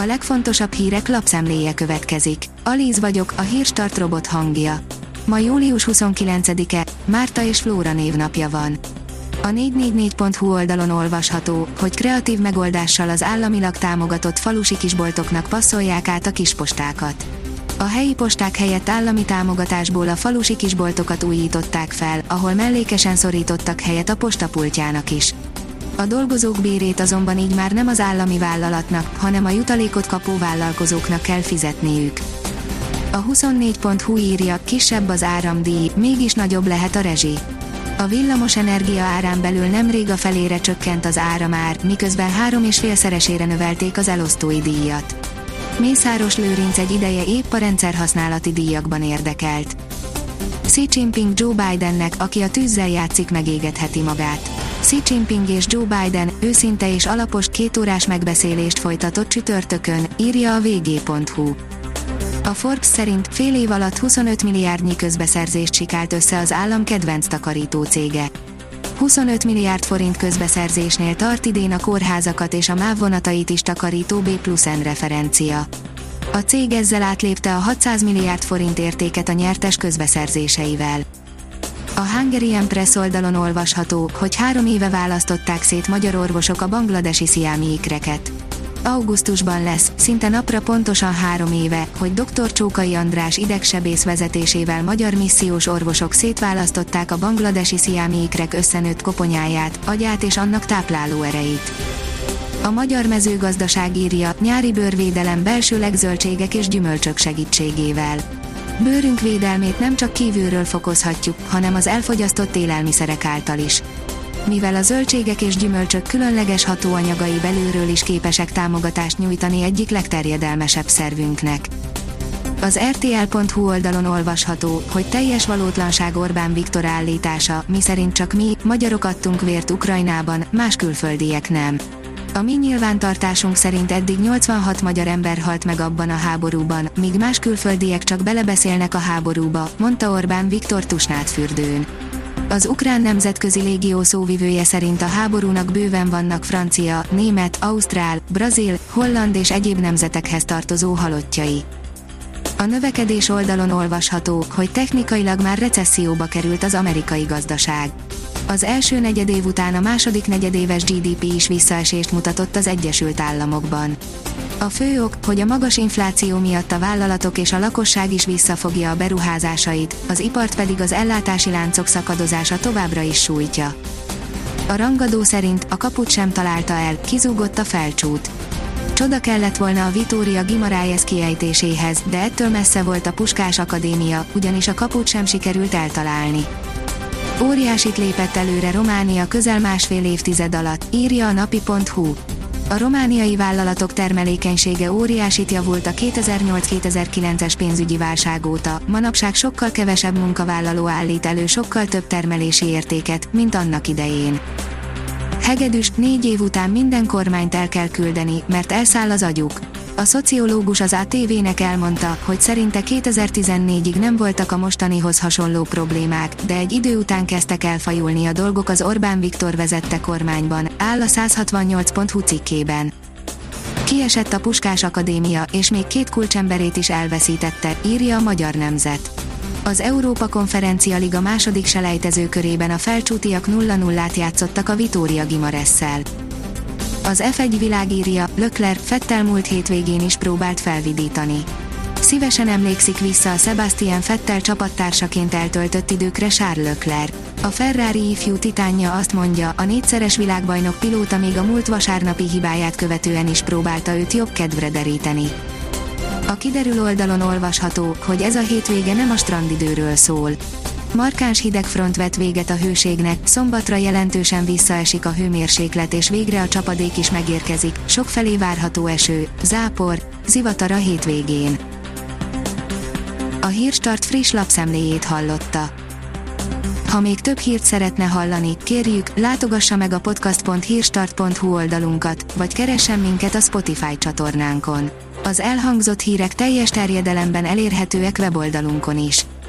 A legfontosabb hírek lapszemléje következik. Alíz vagyok, a hírstart robot hangja. Ma július 29-e, Márta és Flóra névnapja van. A 444.hu oldalon olvasható, hogy kreatív megoldással az államilag támogatott falusi kisboltoknak passzolják át a kispostákat. A helyi posták helyett állami támogatásból a falusi kisboltokat újították fel, ahol mellékesen szorítottak helyet a postapultjának is. A dolgozók bérét azonban így már nem az állami vállalatnak, hanem a jutalékot kapó vállalkozóknak kell fizetniük. A 24.hu írja, kisebb az áramdíj, mégis nagyobb lehet a rezsi. A villamos energia árán belül nemrég a felére csökkent az áramár, miközben három és félszeresére növelték az elosztói díjat. Mészáros Lőrinc egy ideje épp a rendszerhasználati díjakban érdekelt. Xi Jinping Joe Bidennek, aki a tűzzel játszik megégetheti magát. Xi Jinping és Joe Biden őszinte és alapos kétórás megbeszélést folytatott csütörtökön, írja a vg.hu. A Forbes szerint fél év alatt 25 milliárdnyi közbeszerzést sikált össze az állam kedvenc takarító cége. 25 milliárd forint közbeszerzésnél tart idén a kórházakat és a MÁV vonatait is takarító B plusz N referencia. A cég ezzel átlépte a 600 milliárd forint értéket a nyertes közbeszerzéseivel. A Hungarian Press oldalon olvasható, hogy három éve választották szét magyar orvosok a bangladesi sziámi ikreket. Augusztusban lesz, szinte napra pontosan három éve, hogy dr. Csókai András idegsebész vezetésével magyar missziós orvosok szétválasztották a bangladesi sziámi ikrek összenőtt koponyáját, agyát és annak tápláló erejét. A magyar mezőgazdaság írja, nyári bőrvédelem belsőleg zöldségek és gyümölcsök segítségével. Bőrünk védelmét nem csak kívülről fokozhatjuk, hanem az elfogyasztott élelmiszerek által is mivel a zöldségek és gyümölcsök különleges hatóanyagai belülről is képesek támogatást nyújtani egyik legterjedelmesebb szervünknek. Az RTL.hu oldalon olvasható, hogy teljes valótlanság Orbán Viktor állítása, miszerint csak mi, magyarok adtunk vért Ukrajnában, más külföldiek nem. A mi nyilvántartásunk szerint eddig 86 magyar ember halt meg abban a háborúban, míg más külföldiek csak belebeszélnek a háborúba, mondta Orbán Viktor Tusnádfürdőn. Az ukrán nemzetközi légió szóvivője szerint a háborúnak bőven vannak francia, német, ausztrál, brazil, holland és egyéb nemzetekhez tartozó halottjai. A növekedés oldalon olvasható, hogy technikailag már recesszióba került az amerikai gazdaság. Az első negyedév után a második negyedéves GDP is visszaesést mutatott az Egyesült Államokban. A fő ok, hogy a magas infláció miatt a vállalatok és a lakosság is visszafogja a beruházásait, az ipart pedig az ellátási láncok szakadozása továbbra is sújtja. A rangadó szerint a kaput sem találta el, kizúgott a felcsút. Csoda kellett volna a Vitória Gimaráez kiejtéséhez, de ettől messze volt a Puskás Akadémia, ugyanis a kaput sem sikerült eltalálni. Óriásit lépett előre Románia közel másfél évtized alatt, írja a napi.hu. A romániai vállalatok termelékenysége óriásit javult a 2008-2009-es pénzügyi válság óta, manapság sokkal kevesebb munkavállaló állít elő sokkal több termelési értéket, mint annak idején. Hegedűs, négy év után minden kormányt el kell küldeni, mert elszáll az agyuk. A szociológus az ATV-nek elmondta, hogy szerinte 2014-ig nem voltak a mostanihoz hasonló problémák, de egy idő után kezdtek elfajulni a dolgok az Orbán Viktor vezette kormányban, áll a 168.hu cikkében. Kiesett a Puskás Akadémia, és még két kulcsemberét is elveszítette, írja a Magyar Nemzet. Az Európa Konferencia Liga második selejtező körében a felcsútiak 0-0-át játszottak a Vitória Gimaresszel. Az F1 világírja, Lökler, Fettel múlt hétvégén is próbált felvidítani. Szívesen emlékszik vissza a Sebastian Fettel csapattársaként eltöltött időkre Charles Leclerc. A Ferrari ifjú titánja azt mondja, a négyszeres világbajnok pilóta még a múlt vasárnapi hibáját követően is próbálta őt jobb kedvre deríteni. A kiderül oldalon olvasható, hogy ez a hétvége nem a strandidőről szól. Markáns hidegfront vett véget a hőségnek, szombatra jelentősen visszaesik a hőmérséklet és végre a csapadék is megérkezik, sokfelé várható eső, zápor, zivatar a hétvégén. A Hírstart friss lapszemléjét hallotta. Ha még több hírt szeretne hallani, kérjük, látogassa meg a podcast.hírstart.hu oldalunkat, vagy keressen minket a Spotify csatornánkon. Az elhangzott hírek teljes terjedelemben elérhetőek weboldalunkon is.